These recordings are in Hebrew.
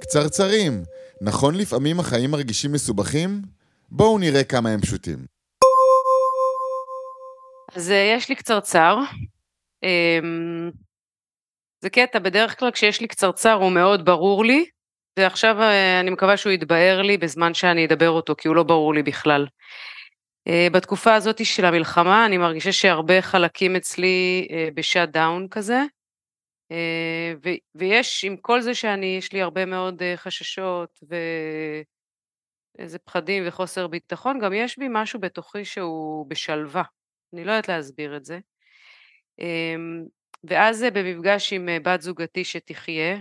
קצרצרים, נכון לפעמים החיים מרגישים מסובכים? בואו נראה כמה הם פשוטים. אז אה, יש לי קצרצר. אמ, זה קטע, בדרך כלל כשיש לי קצרצר הוא מאוד ברור לי, ועכשיו אה, אני מקווה שהוא יתבהר לי בזמן שאני אדבר אותו, כי הוא לא ברור לי בכלל. אה, בתקופה הזאת של המלחמה אני מרגישה שהרבה חלקים אצלי בשאט דאון כזה, ויש, עם כל זה שאני, יש לי הרבה מאוד חששות ואיזה פחדים וחוסר ביטחון, גם יש בי משהו בתוכי שהוא בשלווה. אני לא יודעת להסביר את זה. אמ, ואז במפגש עם אה, בת זוגתי שתחיה,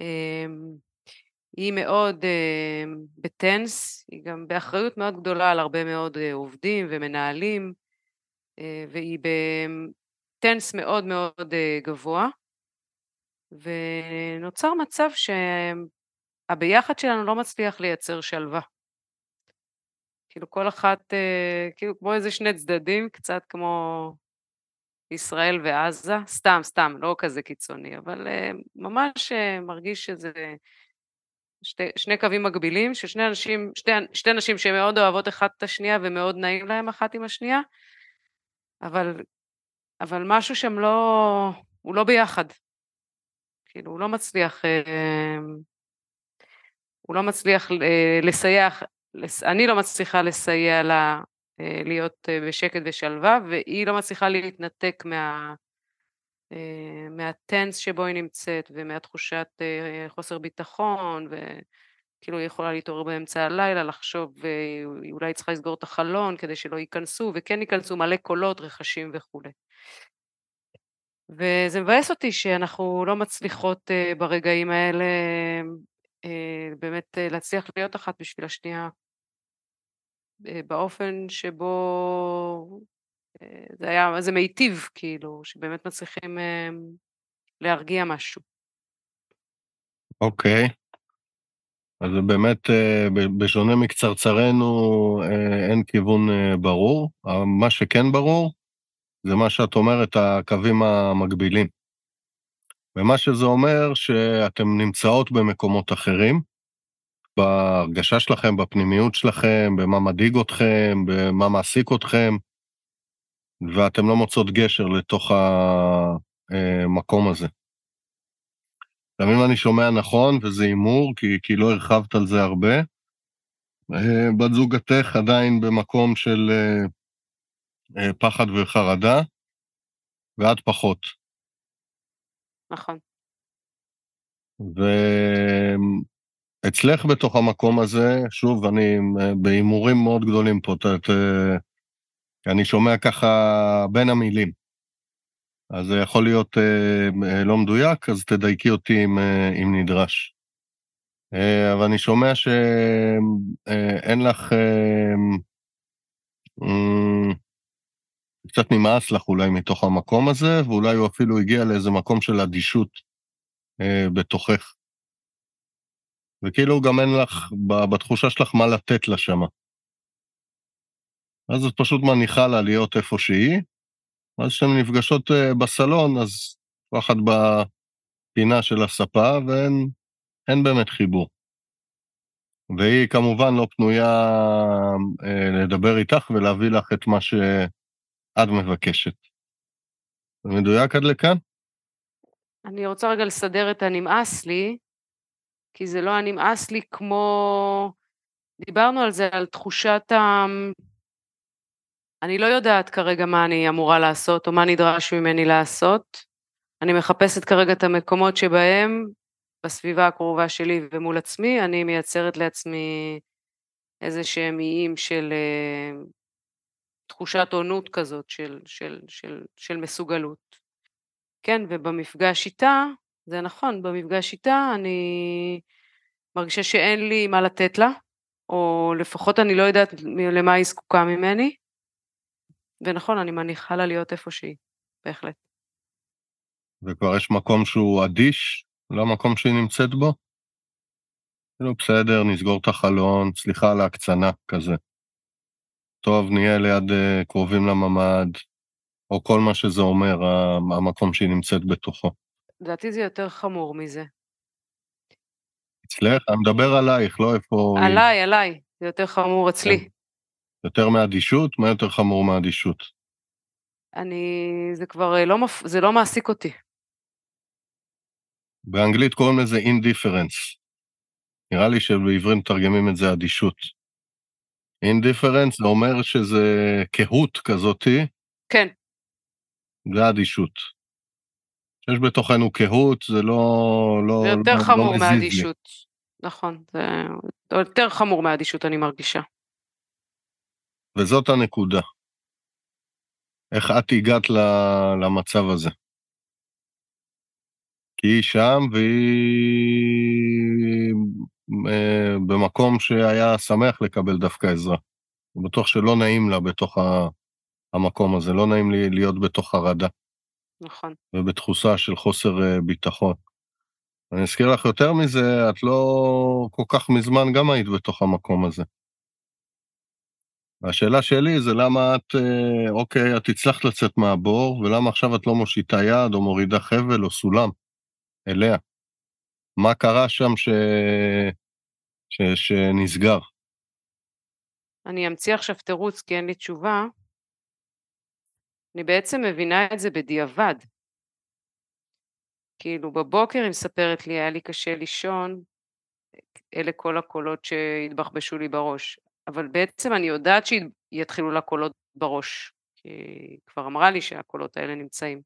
אמ, היא מאוד בטנס, היא גם באחריות מאוד גדולה על הרבה מאוד אה, עובדים ומנהלים, אה, והיא בטנס מאוד מאוד גבוה, ונוצר מצב שהביחד שלנו לא מצליח לייצר שלווה. כאילו כל אחת, אה, כאילו כמו איזה שני צדדים, קצת כמו ישראל ועזה, סתם, סתם, לא כזה קיצוני, אבל אה, ממש אה, מרגיש שזה שתי, שני קווים מקבילים, של שני אנשים, שתי, שתי נשים שמאוד אוהבות אחת את השנייה ומאוד נעים להם אחת עם השנייה, אבל, אבל משהו שם לא, הוא לא ביחד. כאילו, הוא לא מצליח, הוא לא מצליח לסייע אני לא מצליחה לסייע לה אה, להיות אה, בשקט ושלווה, והיא לא מצליחה להתנתק מה... אה, מהטנס שבו היא נמצאת ומהתחושת חוסר ביטחון וכאילו היא יכולה להתעורר באמצע הלילה לחשוב ואולי היא צריכה לסגור את החלון כדי שלא ייכנסו וכן ייכנסו מלא קולות, רכשים וכולי. וזה מבאס אותי שאנחנו לא מצליחות ברגעים האלה באמת להצליח להיות אחת בשביל השנייה אה, באופן שבו אה, זה היה, זה מיטיב כאילו, שבאמת מצליחים אה, להרגיע משהו. אוקיי. Okay. אז באמת, בשונה מקצרצרנו, אין כיוון ברור. מה שכן ברור, זה מה שאת אומרת, הקווים המקבילים. ומה שזה אומר, שאתם נמצאות במקומות אחרים, בהרגשה שלכם, בפנימיות שלכם, במה מדאיג אתכם, במה מעסיק אתכם, ואתם לא מוצאות גשר לתוך המקום הזה. גם אם אני שומע נכון, וזה הימור, כי, כי לא הרחבת על זה הרבה, אה, בת זוגתך עדיין במקום של אה, אה, פחד וחרדה, ואת פחות. נכון. ו... אצלך בתוך המקום הזה, שוב, אני בהימורים מאוד גדולים פה, ת, אני שומע ככה בין המילים. אז זה יכול להיות אה, אה, לא מדויק, אז תדייקי אותי אם, אה, אם נדרש. אבל אני שומע שאין לך... קצת נמאס לך אולי מתוך המקום הזה, ואולי הוא אפילו הגיע לאיזה מקום של אדישות אה, בתוכך. וכאילו גם אין לך, בתחושה שלך מה לתת לה שמה. אז את פשוט מניחה לה להיות איפה שהיא, ואז כשהן נפגשות אה, בסלון, אז כל אחת בפינה של הספה, ואין באמת חיבור. והיא כמובן לא פנויה אה, לדבר איתך ולהביא לך את מה שאת מבקשת. זה מדויק עד לכאן? אני רוצה רגע לסדר את הנמאס לי. כי זה לא הנמאס לי כמו... דיברנו על זה, על תחושת ה... אני לא יודעת כרגע מה אני אמורה לעשות או מה נדרש ממני לעשות. אני מחפשת כרגע את המקומות שבהם, בסביבה הקרובה שלי ומול עצמי, אני מייצרת לעצמי איזה שהם איים של uh, תחושת עונות כזאת, של, של, של, של מסוגלות. כן, ובמפגש איתה, זה נכון, במפגש איתה אני מרגישה שאין לי מה לתת לה, או לפחות אני לא יודעת למה היא זקוקה ממני, ונכון, אני מניחה לה להיות איפה שהיא, בהחלט. וכבר יש מקום שהוא אדיש למקום שהיא נמצאת בו? כאילו, בסדר, נסגור את החלון, סליחה על ההקצנה, כזה. טוב, נהיה ליד uh, קרובים לממ"ד, או כל מה שזה אומר, המקום שהיא נמצאת בתוכו. לדעתי זה יותר חמור מזה. אצלך? אני מדבר עלייך, לא איפה... עליי, עליי, זה יותר חמור אצלי. יותר מאדישות? מה יותר חמור מאדישות? אני, זה כבר אה, לא, מפ... זה לא מעסיק אותי. באנגלית קוראים לזה indifference. נראה לי שבעברית מתרגמים את זה אדישות. indifference זה אומר שזה קהות כזאתי, כן, זה אדישות. שיש בתוכנו קהות, זה לא... לא זה יותר לא, חמור לא מזיז לי. מאדישות. נכון, זה יותר חמור מאדישות, אני מרגישה. וזאת הנקודה. איך את הגעת למצב הזה? כי היא שם והיא אה, במקום שהיה שמח לקבל דווקא עזרה. אני בטוח שלא נעים לה בתוך המקום הזה, לא נעים לי להיות בתוך חרדה נכון. ובתחושה של חוסר אה, ביטחון. אני אזכיר לך יותר מזה, את לא כל כך מזמן גם היית בתוך המקום הזה. והשאלה שלי זה למה את, אה, אוקיי, את הצלחת לצאת מהבור, ולמה עכשיו את לא מושיטה יד או מורידה חבל או סולם אליה? מה קרה שם ש... ש... שנסגר? אני אמציא עכשיו תירוץ כי אין לי תשובה. אני בעצם מבינה את זה בדיעבד. כאילו בבוקר היא מספרת לי, היה לי קשה לישון, אלה כל הקולות שהתבחבשו לי בראש. אבל בעצם אני יודעת שיתחילו לה קולות בראש, כי היא כבר אמרה לי שהקולות האלה נמצאים.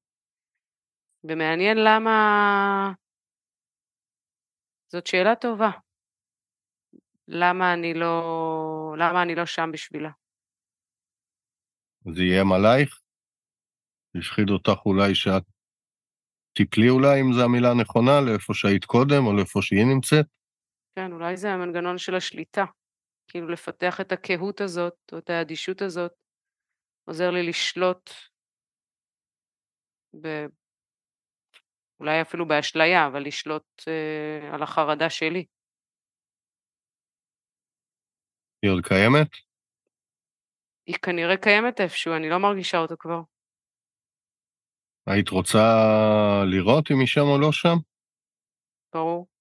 ומעניין למה... זאת שאלה טובה. למה אני לא... למה אני לא שם בשבילה? זה איים עלייך? השחיד אותך אולי שאת תיפלי אולי, אם זו המילה הנכונה, לאיפה שהיית קודם או לאיפה שהיא נמצאת? כן, אולי זה המנגנון של השליטה. כאילו לפתח את הקהות הזאת, או את האדישות הזאת, עוזר לי לשלוט, ב... אולי אפילו באשליה, אבל לשלוט אה, על החרדה שלי. היא עוד קיימת? היא כנראה קיימת איפשהו, אני לא מרגישה אותה כבר. היית רוצה לראות אם היא שם או לא שם? ברור.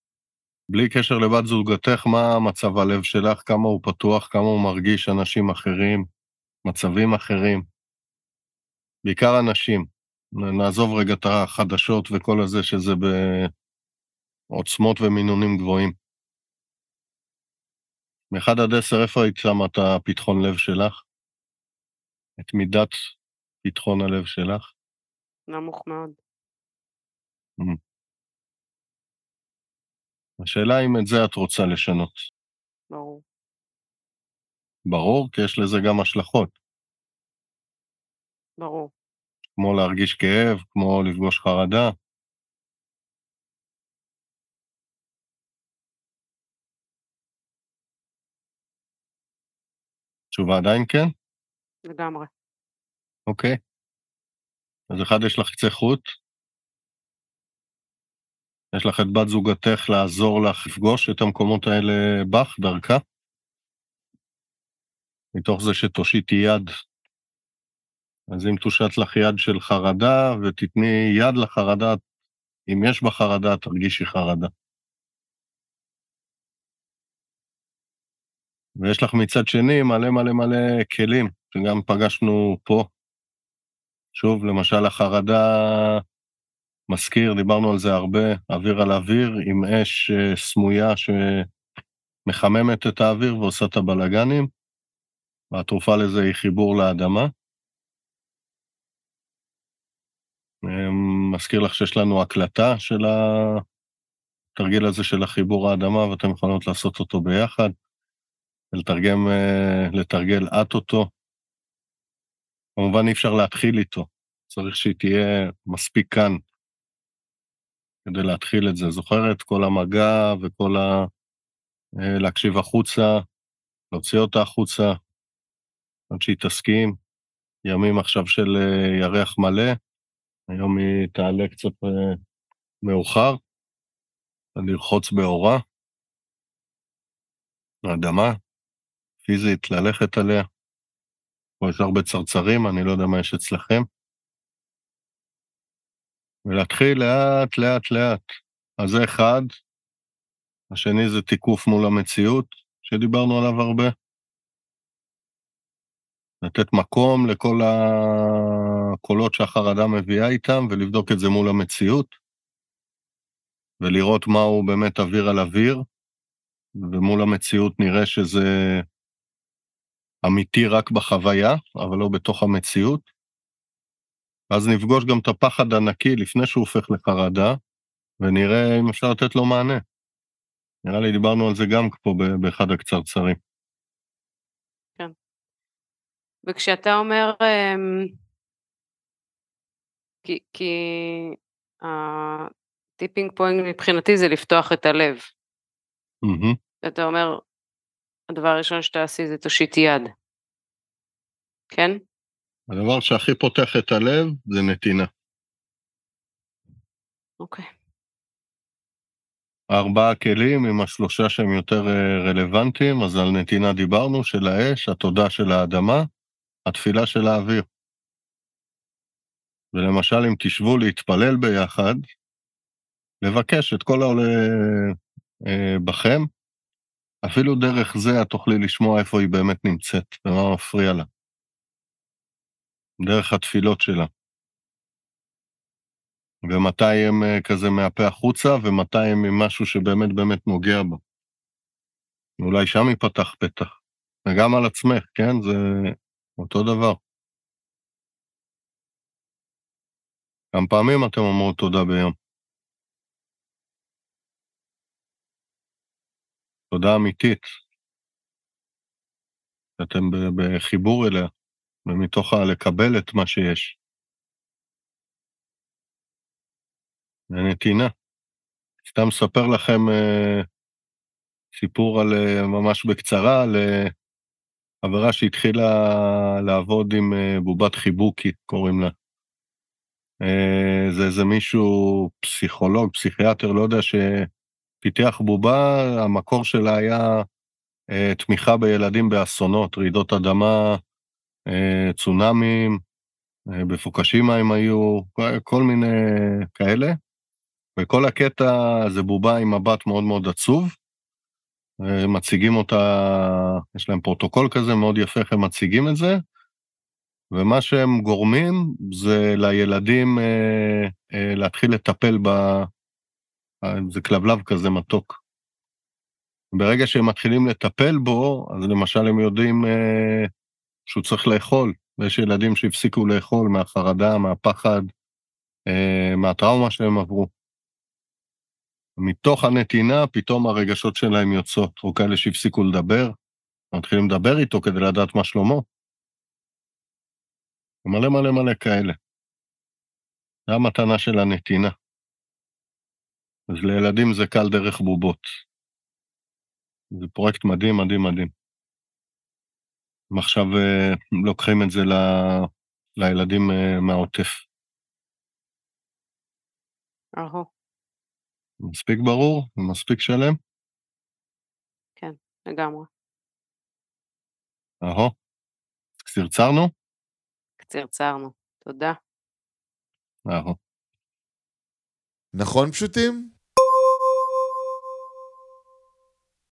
בלי קשר לבת זוגתך, מה מצב הלב שלך, כמה הוא פתוח, כמה הוא מרגיש אנשים אחרים, מצבים אחרים. בעיקר אנשים. נעזוב רגע את החדשות וכל הזה שזה בעוצמות ומינונים גבוהים. מ-1 עד 10, איפה היית שמה את הפתחון לב שלך? את מידת פתחון הלב שלך? נמוך מאוד. Mm. השאלה אם את זה את רוצה לשנות. ברור. ברור, כי יש לזה גם השלכות, ברור. כמו להרגיש כאב, כמו לפגוש חרדה. תשובה עדיין כן? לגמרי. אוקיי. אז אחד, יש לך קצה חוט, יש לך את בת זוגתך לעזור לך לפגוש את המקומות האלה בך, דרכה, מתוך זה שתושיטי יד. אז אם תושט לך יד של חרדה ותתני יד לחרדה, אם יש בה חרדה, תרגישי חרדה. ויש לך מצד שני מלא מלא מלא כלים, שגם פגשנו פה. שוב, למשל החרדה מזכיר, דיברנו על זה הרבה, אוויר על אוויר, עם אש אה, סמויה שמחממת את האוויר ועושה את הבלגנים, והתרופה לזה היא חיבור לאדמה. אה, מזכיר לך שיש לנו הקלטה של התרגיל הזה של החיבור האדמה, ואתם יכולות לעשות אותו ביחד, ולתרגם, אה, לתרגל את אותו. כמובן אי אפשר להתחיל איתו, צריך שהיא תהיה מספיק כאן כדי להתחיל את זה. זוכרת? כל המגע וכל ה... אה, להקשיב החוצה, להוציא אותה החוצה, עד שהיא תסכים. ימים עכשיו של אה, ירח מלא, היום היא תעלה קצת אה, מאוחר, לרחוץ באורה, האדמה, פיזית, ללכת עליה. פה יש הרבה צרצרים, אני לא יודע מה יש אצלכם. ולהתחיל לאט, לאט, לאט. אז זה אחד, השני זה תיקוף מול המציאות, שדיברנו עליו הרבה. לתת מקום לכל הקולות שהחרדה מביאה איתם ולבדוק את זה מול המציאות, ולראות מהו באמת אוויר על אוויר, ומול המציאות נראה שזה אמיתי רק בחוויה, אבל לא בתוך המציאות. ואז נפגוש גם את הפחד הנקי לפני שהוא הופך לחרדה, ונראה אם אפשר לתת לו מענה. נראה לי דיברנו על זה גם פה באחד הקצרצרים. כן. וכשאתה אומר, אמ, כי, כי הטיפינג פוינט מבחינתי זה לפתוח את הלב. Mm-hmm. אתה אומר, הדבר הראשון שתעשי זה תושיט יד. כן? הדבר שהכי פותח את הלב זה נתינה. אוקיי. ארבעה כלים עם השלושה שהם יותר אה, רלוונטיים, אז על נתינה דיברנו, של האש, התודה של האדמה, התפילה של האוויר. ולמשל, אם תשבו להתפלל ביחד, לבקש את כל העולה אה, בכם, אפילו דרך זה את תוכלי לשמוע איפה היא באמת נמצאת ומה מפריע לה. דרך התפילות שלה. ומתי הם אה, כזה מהפה החוצה, ומתי הם ממשהו שבאמת באמת נוגע בה. אולי שם ייפתח פתח. וגם על עצמך, כן? זה אותו דבר. כמה פעמים אתם אומרות תודה ביום? תודה אמיתית. אתם בחיבור אליה, ומתוך הלקבל את מה שיש. ונתינה. סתם אספר לכם uh, סיפור על, uh, ממש בקצרה, על uh, חברה שהתחילה לעבוד עם uh, בובת חיבוקי, קוראים לה. Uh, זה איזה מישהו, פסיכולוג, פסיכיאטר, לא יודע, שפיתח בובה, המקור שלה היה תמיכה בילדים באסונות, רעידות אדמה, צונאמים, uh, בפוקשימה הם היו, כל מיני כאלה. וכל הקטע זה בובה עם מבט מאוד מאוד עצוב. מציגים אותה, יש להם פרוטוקול כזה מאוד יפה איך הם מציגים את זה, ומה שהם גורמים זה לילדים אה, אה, להתחיל לטפל ב... אה, זה כלבלב כזה מתוק. ברגע שהם מתחילים לטפל בו, אז למשל הם יודעים אה, שהוא צריך לאכול, ויש ילדים שהפסיקו לאכול מהחרדה, מהפחד, אה, מהטראומה שהם עברו. מתוך הנתינה פתאום הרגשות שלהם יוצאות, או כאלה שהפסיקו לדבר, מתחילים לדבר איתו כדי לדעת מה שלמה. מלא מלא מלא כאלה. זה המתנה של הנתינה. אז לילדים זה קל דרך בובות. זה פרויקט מדהים, מדהים, מדהים. הם עכשיו אה, לוקחים את זה ל... לילדים אה, מהעוטף. אהו. מספיק ברור? ומספיק שלם? כן, לגמרי. אהו. קצרצרנו? קצרצרנו, תודה. אהו. נכון פשוטים?